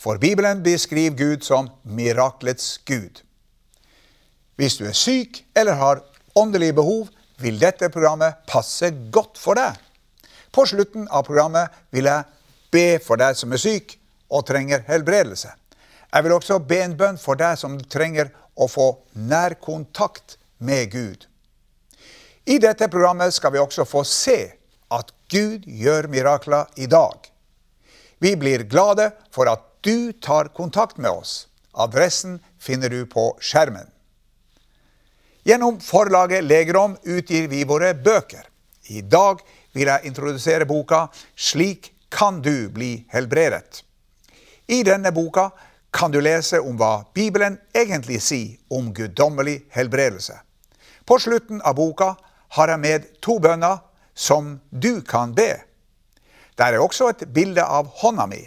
For Bibelen beskriver Gud som miraklets Gud. Hvis du er syk eller har åndelige behov, vil dette programmet passe godt for deg. På slutten av programmet vil jeg be for deg som er syk og trenger helbredelse. Jeg vil også be en bønn for deg som trenger å få nærkontakt med Gud. I dette programmet skal vi også få se at Gud gjør mirakler i dag. Vi blir glade for at du tar kontakt med oss. Adressen finner du på skjermen. Gjennom forlaget Legerom utgir vi våre bøker. I dag vil jeg introdusere boka 'Slik kan du bli helbredet'. I denne boka kan du lese om hva Bibelen egentlig sier om guddommelig helbredelse. På slutten av boka har jeg med to bønner som du kan be. Der er også et bilde av hånda mi.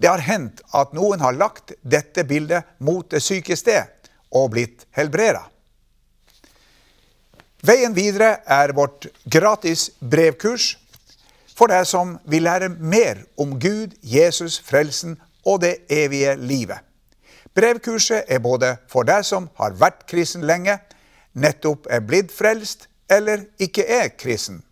Det har hendt at noen har lagt dette bildet mot det syke sted og blitt helbreda. Veien videre er vårt gratis brevkurs for deg som vil lære mer om Gud, Jesus, frelsen og det evige livet. Brevkurset er både for deg som har vært kristen lenge, nettopp er blitt frelst eller ikke er kristen.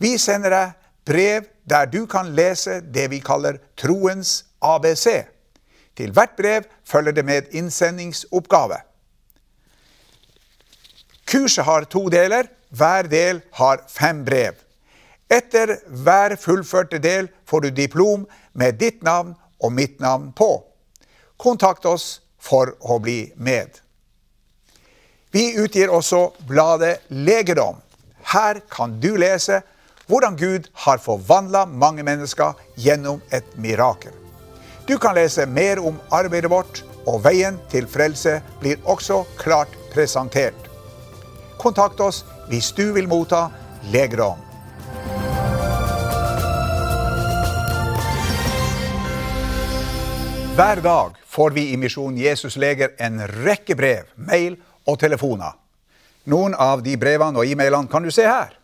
Vi sender deg brev der du kan lese det vi kaller troens ABC. Til hvert brev følger det med innsendingsoppgave. Kurset har to deler. Hver del har fem brev. Etter hver fullførte del får du diplom med ditt navn og mitt navn på. Kontakt oss for å bli med. Vi utgir også bladet Legedom. Her kan du lese hvordan Gud har forvandla mange mennesker gjennom et mirakel. Du kan lese mer om arbeidet vårt, og veien til frelse blir også klart presentert. Kontakt oss hvis du vil motta Legerom. Hver dag får vi i Misjon Jesus Leger en rekke brev, mail og telefoner. Noen av de brevene og e-mailene kan du se her.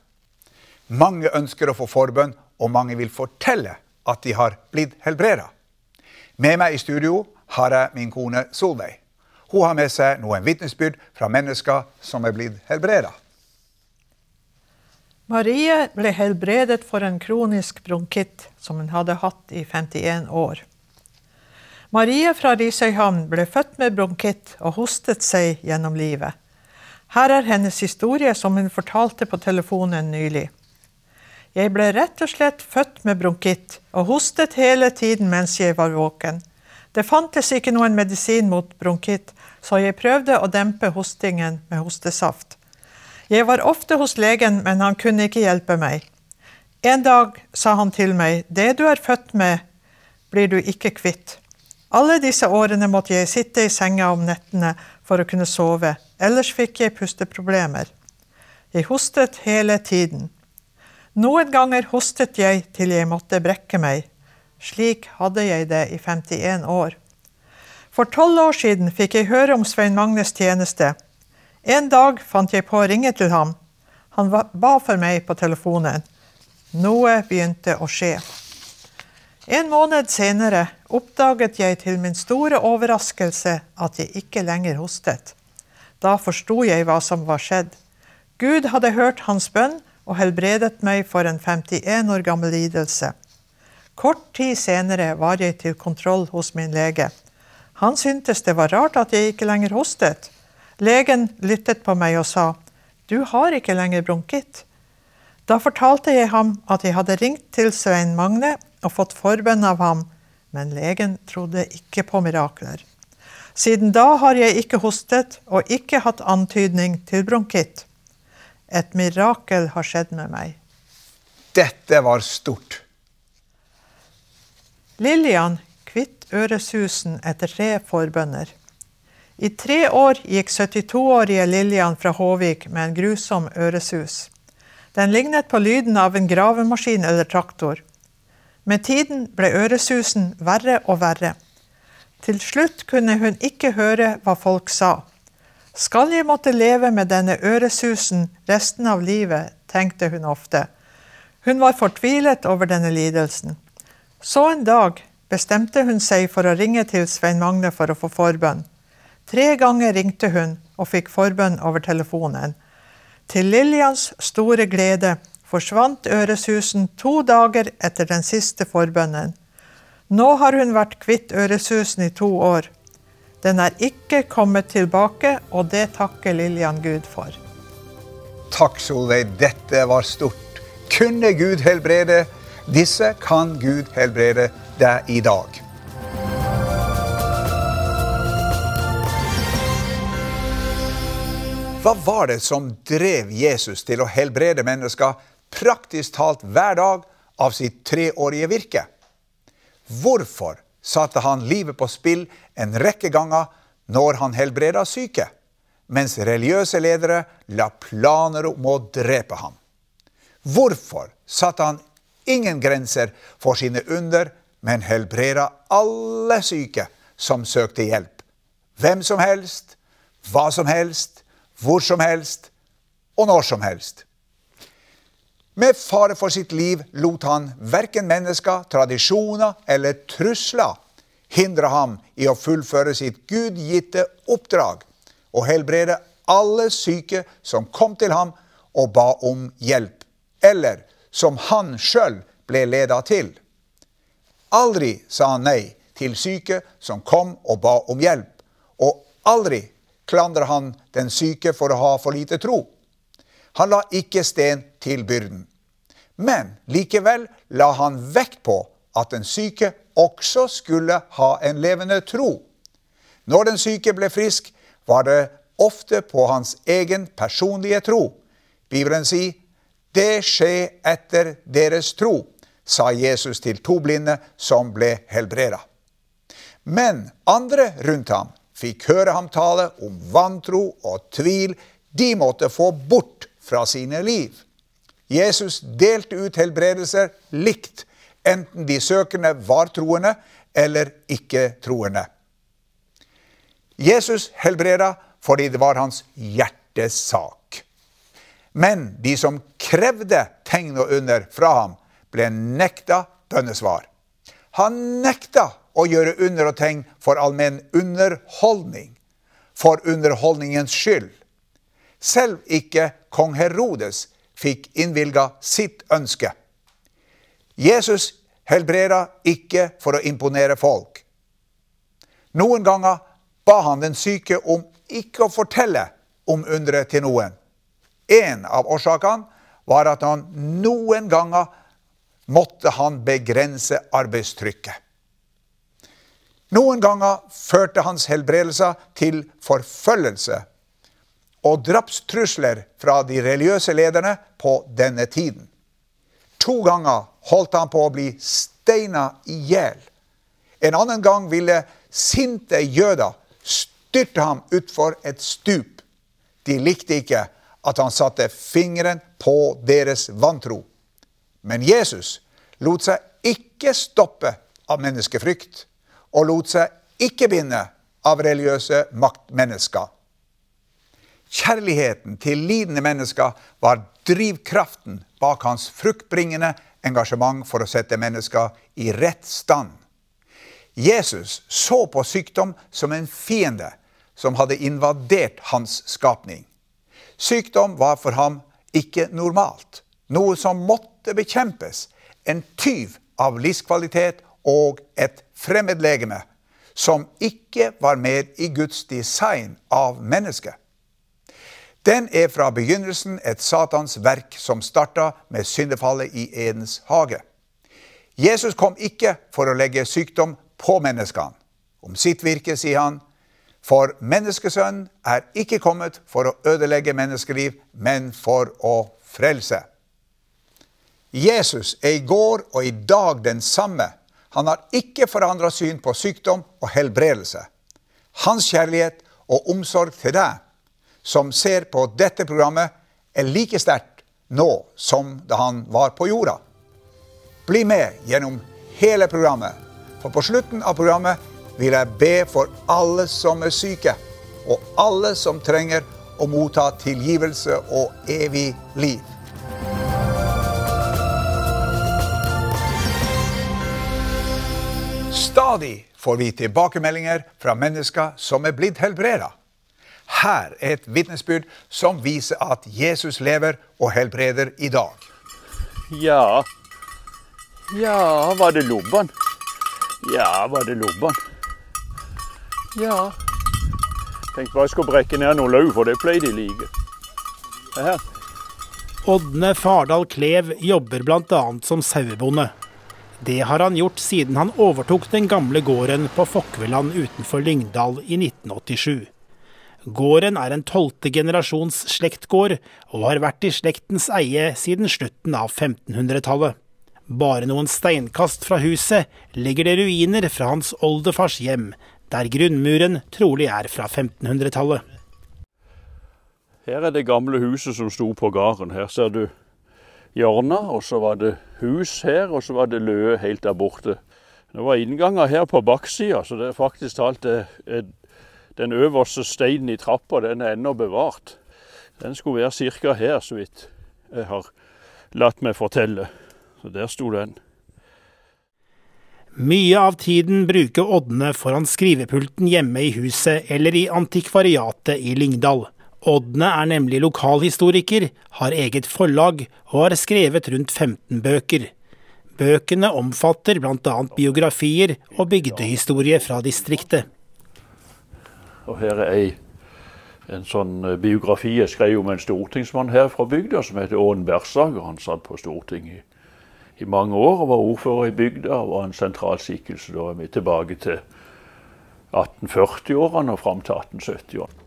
Mange ønsker å få forbønn, og mange vil fortelle at de har blitt helbreda. Med meg i studio har jeg min kone Solveig. Hun har med seg noen vitnesbyrd fra mennesker som er blitt helbreda. Marie ble helbredet for en kronisk bronkitt som hun hadde hatt i 51 år. Marie fra Risøyhamn ble født med bronkitt og hostet seg gjennom livet. Her er hennes historie som hun fortalte på telefonen nylig. Jeg ble rett og slett født med bronkitt og hostet hele tiden mens jeg var våken. Det fantes ikke noen medisin mot bronkitt, så jeg prøvde å dempe hostingen med hostesaft. Jeg var ofte hos legen, men han kunne ikke hjelpe meg. En dag sa han til meg, det du er født med, blir du ikke kvitt. Alle disse årene måtte jeg sitte i senga om nettene for å kunne sove, ellers fikk jeg pusteproblemer. Jeg hostet hele tiden. Noen ganger hostet jeg til jeg måtte brekke meg. Slik hadde jeg det i 51 år. For tolv år siden fikk jeg høre om Svein Magnes tjeneste. En dag fant jeg på å ringe til ham. Han ba for meg på telefonen. Noe begynte å skje. En måned senere oppdaget jeg til min store overraskelse at jeg ikke lenger hostet. Da forsto jeg hva som var skjedd. Gud hadde hørt hans bønn og helbredet meg for en 51 år gammel lidelse. Kort tid senere var jeg til kontroll hos min lege. Han syntes det var rart at jeg ikke lenger hostet. Legen lyttet på meg og sa, du har ikke lenger bronkitt. Da fortalte jeg ham at jeg hadde ringt til Svein Magne og fått forbønn av ham, men legen trodde ikke på mirakler. Siden da har jeg ikke hostet og ikke hatt antydning til bronkitt. Et mirakel har skjedd med meg. Dette var stort. Lillian kvitt øresusen etter tre forbønner. I tre år gikk 72-årige Lillian fra Håvik med en grusom øresus. Den lignet på lyden av en gravemaskin eller traktor. Med tiden ble øresusen verre og verre. Til slutt kunne hun ikke høre hva folk sa. Skal jeg måtte leve med denne øresusen resten av livet, tenkte hun ofte. Hun var fortvilet over denne lidelsen. Så en dag bestemte hun seg for å ringe til Svein Magne for å få forbønn. Tre ganger ringte hun og fikk forbønn over telefonen. Til Lillians store glede forsvant øresusen to dager etter den siste forbønnen. Nå har hun vært kvitt øresusen i to år. Den er ikke kommet tilbake, og det takker Lillian Gud for. Takk, Solveig. Dette var stort. Kunne Gud helbrede? Disse kan Gud helbrede deg i dag. Hva var det som drev Jesus til å helbrede mennesker praktisk talt hver dag av sitt treårige virke? Hvorfor satte han livet på spill en rekke ganger når han helbreda syke, mens religiøse ledere la planer om å drepe ham? Hvorfor satte han ingen grenser for sine under, men helbreda alle syke som søkte hjelp? Hvem som helst, hva som helst, hvor som helst og når som helst. Med fare for sitt liv lot han verken mennesker, tradisjoner eller trusler hindre ham i å fullføre sitt gudgitte oppdrag og helbrede alle syke som kom til ham og ba om hjelp, eller som han sjøl ble leda til. Aldri sa han nei til syke som kom og ba om hjelp, og aldri klandra han den syke for å ha for lite tro. Han la ikke sten til byrden. Men likevel la han vekt på at den syke også skulle ha en levende tro. Når den syke ble frisk, var det ofte på hans egen personlige tro. Bibelen sier, 'Det skjer etter deres tro', sa Jesus til to blinde som ble helbreda. Men andre rundt ham fikk høre ham tale om vantro og tvil de måtte få bort fra sine liv. Jesus delte ut helbredelser likt, enten de søkende var troende eller ikke troende. Jesus helbreda fordi det var hans hjertesak. Men de som krevde tegn og under fra ham, ble nekta bønnesvar. Han nekta å gjøre under og tegn for allmenn underholdning, for underholdningens skyld. Selv ikke kong Herodes fikk innvilga sitt ønske. Jesus helbreda ikke for å imponere folk. Noen ganger ba han den syke om ikke å fortelle om underet til noen. En av årsakene var at han noen ganger måtte han begrense arbeidstrykket. Noen ganger førte hans helbredelser til forfølgelse og drapstrusler fra de religiøse lederne på denne tiden. To ganger holdt han på å bli steina i hjel. En annen gang ville sinte jøder styrte ham utfor et stup. De likte ikke at han satte fingeren på deres vantro. Men Jesus lot seg ikke stoppe av menneskefrykt og lot seg ikke binde av religiøse maktmennesker. Kjærligheten til lidende mennesker var drivkraften bak hans fruktbringende engasjement for å sette mennesker i rett stand. Jesus så på sykdom som en fiende som hadde invadert hans skapning. Sykdom var for ham ikke normalt, noe som måtte bekjempes, en tyv av livskvalitet og et fremmedlegeme som ikke var med i Guds design av mennesket. Den er fra begynnelsen et Satans verk som starta med syndefallet i Edens hage. Jesus kom ikke for å legge sykdom på menneskene. Om sitt virke sier han, for menneskesønnen er ikke kommet for å ødelegge menneskeliv, men for å frelse. Jesus er i går og i dag den samme han har ikke forandra syn på sykdom og helbredelse. Hans kjærlighet og omsorg til deg som ser på dette programmet, er like sterkt nå som da han var på jorda. Bli med gjennom hele programmet, for på slutten av programmet vil jeg be for alle som er syke, og alle som trenger å motta tilgivelse og evig liv. Stadig får vi tilbakemeldinger fra mennesker som er blitt helbreda. Her er et vitnesbyrd som viser at Jesus lever og helbreder i dag. Ja Ja, var det Lobban? Ja, var det Lobban? Ja. Tenkte bare jeg skulle brekke ned noe løv, for det pleier de like. Her. Ådne Fardal Klev jobber bl.a. som sauebonde. Det har han gjort siden han overtok den gamle gården på Fokkveland utenfor Lyngdal i 1987. Gården er en tolvte generasjons slektgård, og har vært i slektens eie siden slutten av 1500-tallet. Bare noen steinkast fra huset ligger det ruiner fra hans oldefars hjem, der grunnmuren trolig er fra 1500-tallet. Her er det gamle huset som sto på gården. Her ser du hjørna, og så var det hus her, og så var det løe helt der borte. Det var innganger her på baksida, så det er faktisk talt det, den øverste steinen i trappa, den er ennå bevart. Den skulle være ca. her, så vidt jeg har latt meg fortelle. Så der sto den. Mye av tiden bruker Ådne foran skrivepulten hjemme i huset eller i antikvariatet i Lyngdal. Ådne er nemlig lokalhistoriker, har eget forlag og har skrevet rundt 15 bøker. Bøkene omfatter bl.a. biografier og bygdehistorie fra distriktet. Og her er ei, en sånn eh, biografi jeg skrev om en stortingsmann her fra bygda som heter Ån Bersager. Han satt på Stortinget i, i, mange år og var ordfører i bygda og var en sentral skikkelse. Da er vi tilbake til 1840-årene og fram til 1870-årene.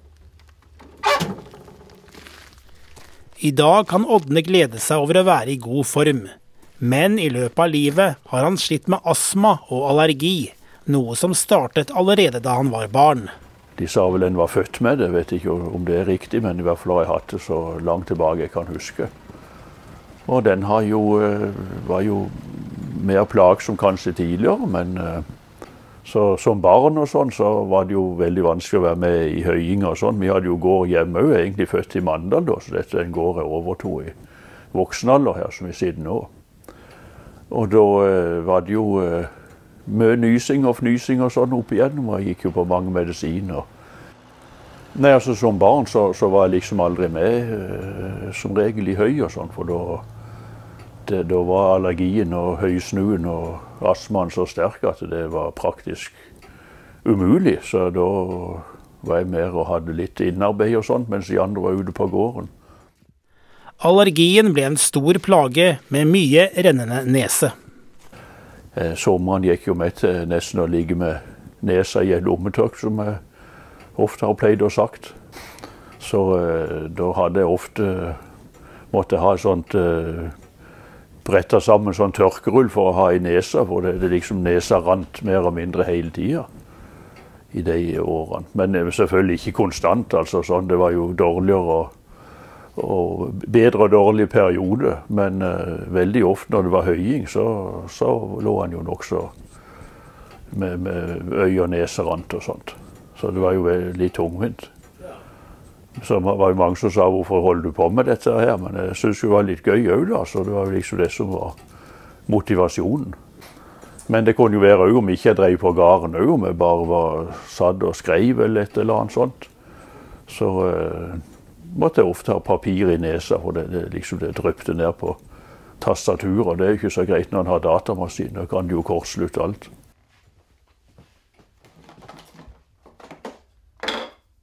I dag kan Ådne glede seg over å være i god form. Men i løpet av livet har han slitt med astma og allergi, noe som startet allerede da han var barn. De sa vel en var født med det, vet ikke om det er riktig, men i hvert fall har jeg hatt det så langt tilbake jeg kan huske. Og den jo, eh, var jo mer plagsom kanskje tidligere, men eh, så som barn og sånn, så var det jo veldig vanskelig å være med i høyinger og sånn. Vi hadde jo gård hjemme òg, egentlig født i Mandal, da, så dette er en gård jeg overtok i voksen alder her, som vi sitter nå. Og da eh, var det jo mye nysing og fnysing og sånn opp igjennom, og jeg gikk jo på mange medisiner. Nei, altså Som barn så, så var jeg liksom aldri med, uh, som regel i høy og sånn, for da da var allergien og høysnuen og astmaen så sterk at det var praktisk umulig. Så da var jeg mer og hadde litt innarbeid og sånt, mens de andre var ute på gården. Allergien ble en stor plage med mye rennende nese. Eh, sommeren gikk jo med til nesten å ligge med nesa i et lommetørk, som jeg ofte har pleid å sagt. Så eh, da hadde jeg ofte måtte ha sånt eh, bretta sammen sånn tørkerull for å ha i nesa, for det, det liksom nesa rant mer eller mindre hele tida i de årene. Men eh, selvfølgelig ikke konstant. altså sånn, Det var jo dårligere og, og bedre og dårlig periode. Men uh, veldig ofte når det var høying, så, så lå han jo nokså med, med øye og nese rant og sånt. Så det var jo litt tungvint. Så var jo mange som sa 'hvorfor holder du på med dette her'? Men jeg syntes det var litt gøy òg, da. Så det var jo liksom det som var motivasjonen. Men det kunne jo være òg om ikke jeg drev på gården òg, om jeg bare var satt og skrev eller et eller annet sånt. Så uh, måtte jeg ofte ha papir i nesa, for det, det liksom det dryppet ned på tastaturet. Det er ikke så greit når en har datamaskin, da kan du jo kortslutte alt.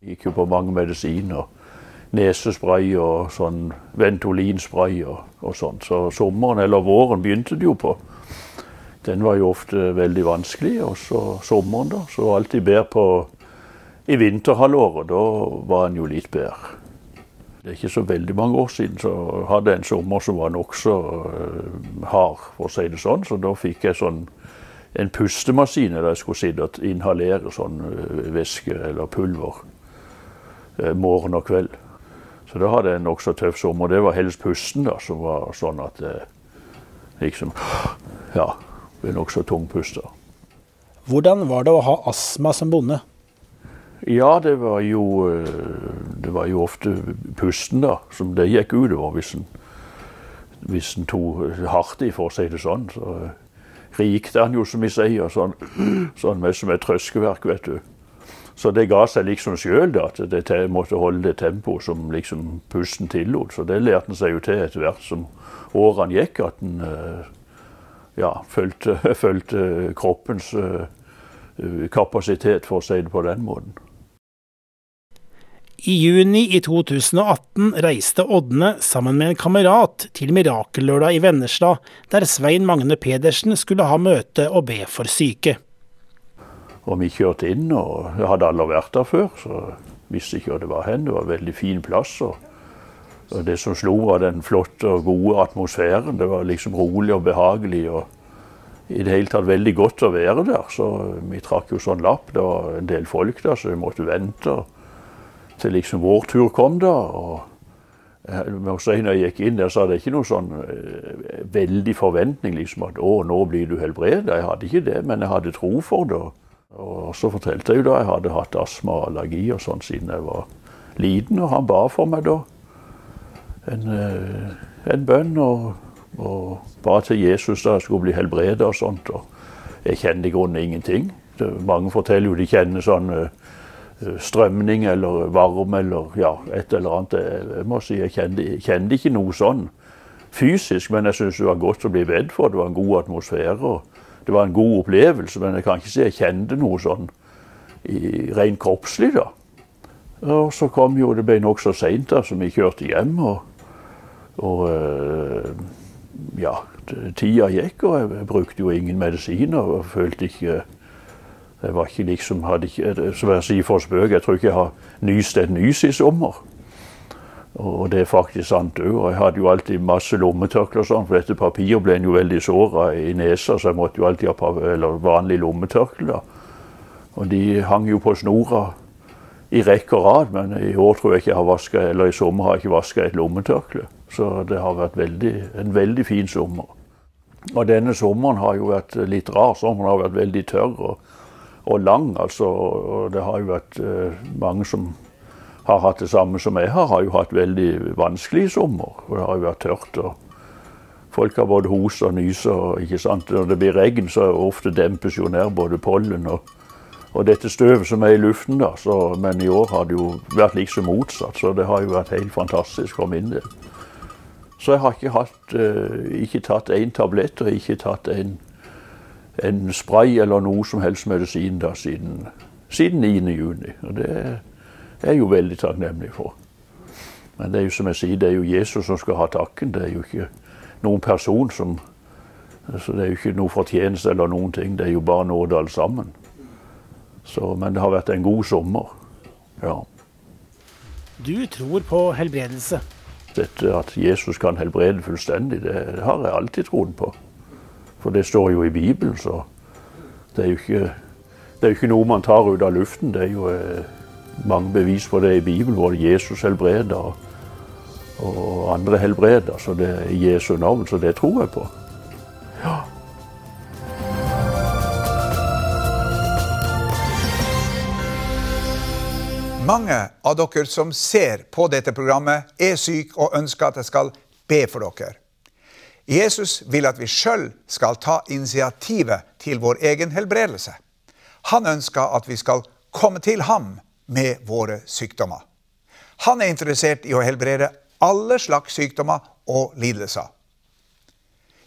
Gikk jo på mange medisiner. Nesespray og sånn Ventolinspray og, og sånn. Så sommeren eller våren begynte det jo på. Den var jo ofte veldig vanskelig. Og så sommeren, da. Så alltid bedre på i vinterhalvåret. Da var den jo litt bedre. Det er ikke så veldig mange år siden så hadde jeg en sommer som var nokså uh, hard, for å si det sånn. Så da fikk jeg sånn en pustemaskin der jeg skulle sitte og inhalere sånn uh, væske eller pulver eh, morgen og kveld. Så da hadde jeg en nokså tøff sommer. Det var helst pusten da, som var sånn at det liksom Ja, ble nokså tungpusta. Hvordan var det å ha astma som bonde? Ja, det var jo Det var jo ofte pusten, da, som det gikk utover hvis en, hvis en tok hardt i, for å si det sånn. Så rikte han jo, som vi sier, sånn, sånn med som et trøskeverk, vet du. Så det ga seg liksom sjøl, at det måtte holde det tempoet som liksom pusten tillot. Så det lærte han seg jo til etter hvert som årene gikk, at han ja, fulgte, fulgte kroppens kapasitet, for å si det på den måten. I juni i 2018 reiste Ådne sammen med en kamerat til Mirakellørdag i Vennesla, der Svein Magne Pedersen skulle ha møte og be for syke. Og vi kjørte inn, og jeg hadde aldri vært der før, så visste ikke hvor det var hen. Det var en veldig fin plass. Og, og det som slo, var den flotte og gode atmosfæren. Det var liksom rolig og behagelig. og i det hele tatt veldig godt å være der. Så vi trakk jo sånn lapp. Det var en del folk der, så vi måtte vente til liksom vår tur kom. da, og jeg må når jeg gikk inn der, så hadde jeg ikke noe sånn eh, veldig forventning liksom at 'å, nå blir du helbredet'. Jeg hadde ikke det, men jeg hadde tro for det. Og så fortalte jeg jo da jeg hadde hatt astma og allergi og sånn siden jeg var liten, og han ba for meg da en, en bønn. og, og ba til Jesus da jeg skulle bli helbredet og sånt. og Jeg kjenner i grunnen ingenting. Mange forteller jo de kjenner sånn strømning eller varme eller ja, et eller annet. Jeg må si jeg kjente, kjente ikke noe sånn fysisk, men jeg syns det var godt å bli bedt for. Det var en god atmosfære. og Det var en god opplevelse, men jeg kan ikke si jeg kjente noe sånn i, rent kroppslig. da. Og så kom jo Det ble nokså seint, så vi kjørte hjem. Og, og ja, tida gikk, og jeg brukte jo ingen medisiner og følte ikke jeg var ikke liksom, hadde ikke, Som jeg sier for spøk, jeg tror ikke jeg har nyst et nys i sommer. Og det er faktisk sant òg. Jeg hadde jo alltid masse lommetørklær, sånn, for dette papiret ble en jo veldig såra i nesa, så jeg måtte jo alltid ha vanlig lommetørkle. Og de hang jo på snora i rekke og rad, men i år tror jeg ikke jeg har vasket, eller i sommer har jeg ikke vaska et lommetørkle. Så det har vært veldig, en veldig fin sommer. Og denne sommeren har jo vært litt rar. Sommeren har vært veldig tørr. og og lang. altså, og Det har jo vært eh, mange som har hatt det samme som jeg har, har jo hatt veldig vanskelig i sommer. Og det har jo vært tørt. og Folk har både hos og nyser. ikke sant? Når det blir regn, så ofte dempes jo ned både pollen og, og dette støvet som er i luften. da, så, Men i år har det jo vært liksom motsatt, så det har jo vært helt fantastisk for min del. Så jeg har ikke, hatt, eh, ikke tatt én tablett og ikke tatt en en spray eller noe som helst medisin da siden, siden 9. juni. Og det er jeg jo veldig takknemlig for. Men det er jo som jeg sier, det er jo Jesus som skal ha takken. Det er jo ikke noen person som Så Det er jo ikke noe fortjeneste eller noen ting. Det er jo bare nåde alle sammen. Så, men det har vært en god sommer. Ja. Du tror på helbredelse? Dette At Jesus kan helbrede fullstendig, det, det har jeg alltid trodd på. For det står jo i Bibelen, så det er jo ikke, er ikke noe man tar ut av luften. Det er jo eh, mange bevis på det i Bibelen, hvor Jesus helbreder og andre helbreder. Så det er Jesu navn, så det tror jeg på. Ja. Mange av dere som ser på dette programmet, er syke og ønsker at jeg skal be for dere. Jesus vil at vi sjøl skal ta initiativet til vår egen helbredelse. Han ønsker at vi skal komme til ham med våre sykdommer. Han er interessert i å helbrede alle slags sykdommer og lidelser.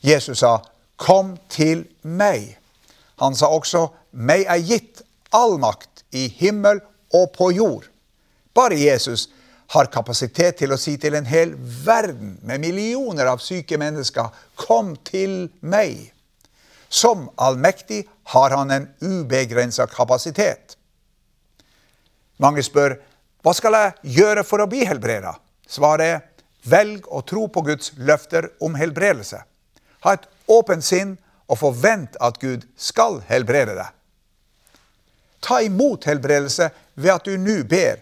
Jesus sa, 'Kom til meg'. Han sa også, 'Meg er gitt all makt i himmel og på jord'. Bare Jesus har kapasitet til å si til en hel verden med millioner av syke mennesker Kom til meg. Som allmektig har han en ubegrensa kapasitet. Mange spør hva skal jeg gjøre for å bli helbreda? Svaret er velg å tro på Guds løfter om helbredelse. Ha et åpent sinn og forvent at Gud skal helbrede deg. Ta imot helbredelse ved at du nå ber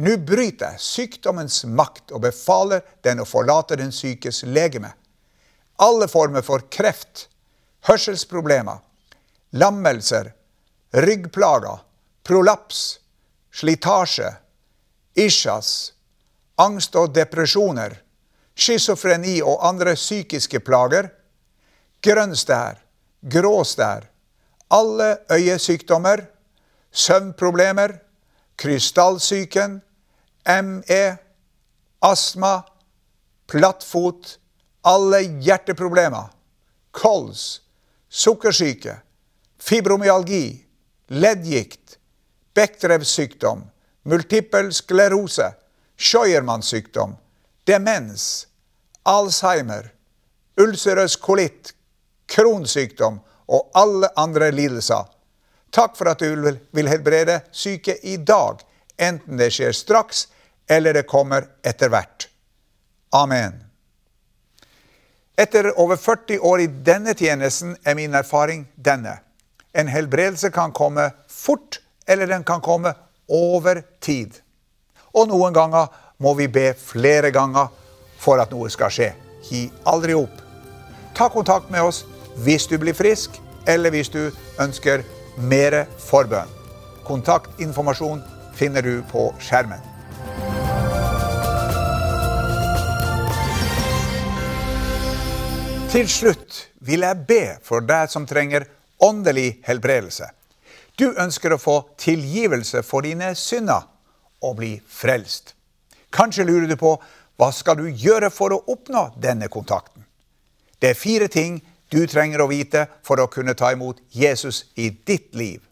Nå bryter jeg sykdommens makt og befaler den å forlate den sykes legeme. Alle former for kreft, hørselsproblemer, lammelser, ryggplager, prolaps, slitasje, isjas, angst og depresjoner, schizofreni og andre psykiske plager, grønn stær, grå stær, alle øyesykdommer, søvnproblemer, krystallsyken, ME, astma, plattfot, alle hjerteproblemer, kols, sukkersyke, fibromyalgi, leddgikt, Bechdrevs sykdom, multippel sklerose, Scheuermanns sykdom, demens, Alzheimer, ulcerøs kolitt, kronsykdom og alle andre lidelser. Takk for at du vil helbrede syke i dag, enten det skjer straks eller det kommer etter hvert. Amen. Etter over 40 år i denne tjenesten er min erfaring denne. En helbredelse kan komme fort, eller den kan komme over tid. Og noen ganger må vi be flere ganger for at noe skal skje. Gi aldri opp. Ta kontakt med oss hvis du blir frisk, eller hvis du ønsker mer forbønn. Kontaktinformasjon finner du på skjermen. Til slutt vil jeg be for deg som trenger åndelig helbredelse. Du ønsker å få tilgivelse for dine synder og bli frelst. Kanskje lurer du på hva skal du gjøre for å oppnå denne kontakten. Det er fire ting du trenger å vite for å kunne ta imot Jesus i ditt liv.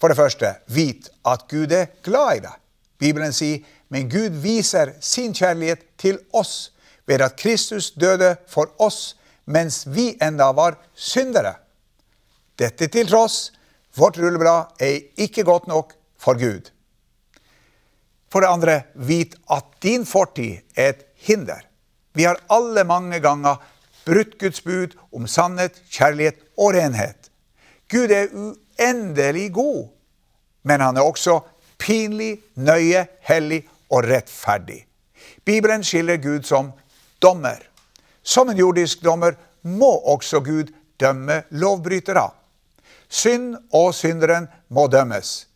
For det første, vit at Gud er glad i deg. Bibelen sier, men Gud viser sin kjærlighet til oss ved at Kristus døde for oss mens vi enda var syndere. Dette til tross, vårt rulleblad er ikke godt nok for Gud. For det andre, vit at din fortid er et hinder. Vi har alle mange ganger brutt Guds bud om sannhet, kjærlighet og renhet. Gud er uendelig god, men han er også pinlig, nøye, hellig og rettferdig. Bibelen skiller Gud som dommer. Som en jordisk dommer må også Gud dømme lovbrytere. Synd og synderen må dømmes.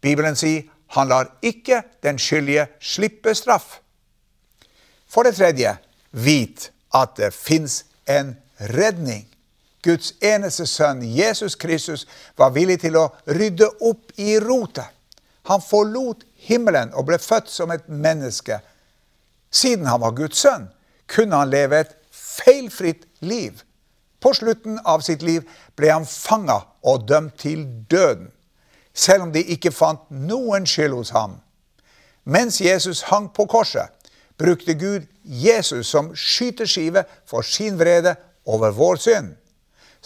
Bibelen sier han lar ikke den skyldige slippe straff. For det tredje, vit at det fins en redning. Guds eneste sønn, Jesus Kristus, var villig til å rydde opp i rotet. Han forlot himmelen og ble født som et menneske. Siden han var Guds sønn, kunne han leve et feilfritt liv. På slutten av sitt liv ble han fanga og dømt til døden, selv om de ikke fant noen skyld hos ham. Mens Jesus hang på korset, brukte Gud Jesus som skyteskive for sin vrede over vår synd.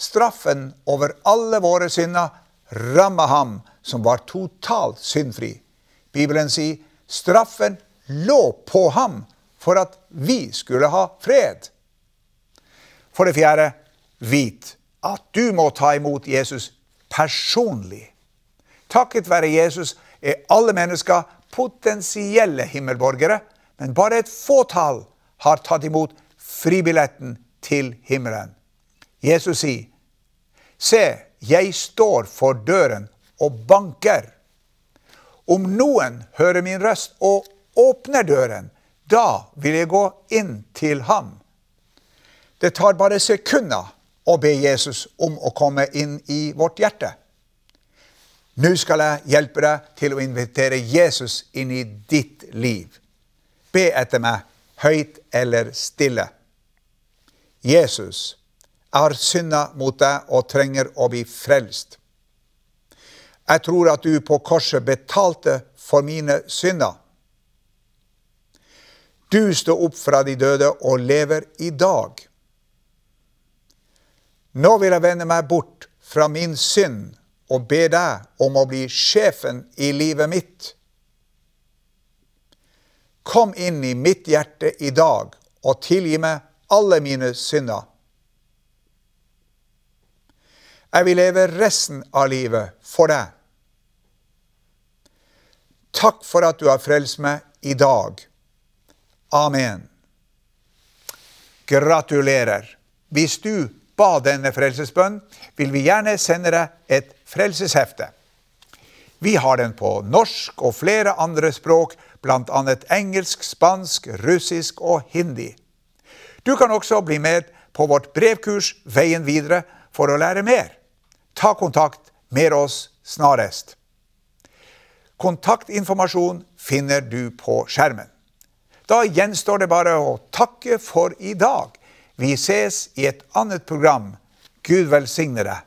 Straffen over alle våre synder ramma ham som var totalt syndfri. Bibelen sier straffen lå på ham for at vi skulle ha fred. For det fjerde, vit at du må ta imot Jesus personlig. Takket være Jesus er alle mennesker potensielle himmelborgere, men bare et fåtall har tatt imot fribilletten til himmelen. Jesus sier, Se, jeg står for døren og banker. Om noen hører min røst og åpner døren, da vil jeg gå inn til ham. Det tar bare sekunder å be Jesus om å komme inn i vårt hjerte. Nå skal jeg hjelpe deg til å invitere Jesus inn i ditt liv. Be etter meg, høyt eller stille. Jesus, jeg har synda mot deg og trenger å bli frelst. Jeg tror at du på korset betalte for mine synder. Du står opp fra de døde og lever i dag. Nå vil jeg vende meg bort fra min synd og be deg om å bli sjefen i livet mitt. Kom inn i mitt hjerte i dag og tilgi meg alle mine synder. Jeg vil leve resten av livet for deg. Takk for at du har frelst meg i dag. Amen. Gratulerer. Hvis du ba denne frelsesbønn, vil vi gjerne sende deg et frelseshefte. Vi har den på norsk og flere andre språk, bl.a. engelsk, spansk, russisk og hindi. Du kan også bli med på vårt brevkurs Veien videre for å lære mer. Ta kontakt med oss snarest. Kontaktinformasjon finner du på skjermen. Da gjenstår det bare å takke for i dag. Vi ses i et annet program. Gud velsigne deg.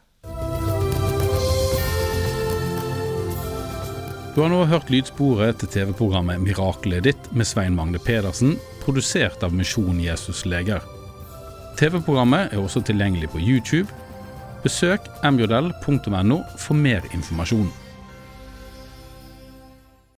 Du har nå hørt lydsporet til TV-programmet 'Miraklet ditt' med Svein Magne Pedersen, produsert av Misjon Jesus Leger. TV-programmet er også tilgjengelig på YouTube. Besøk mjodell.no for mer informasjon.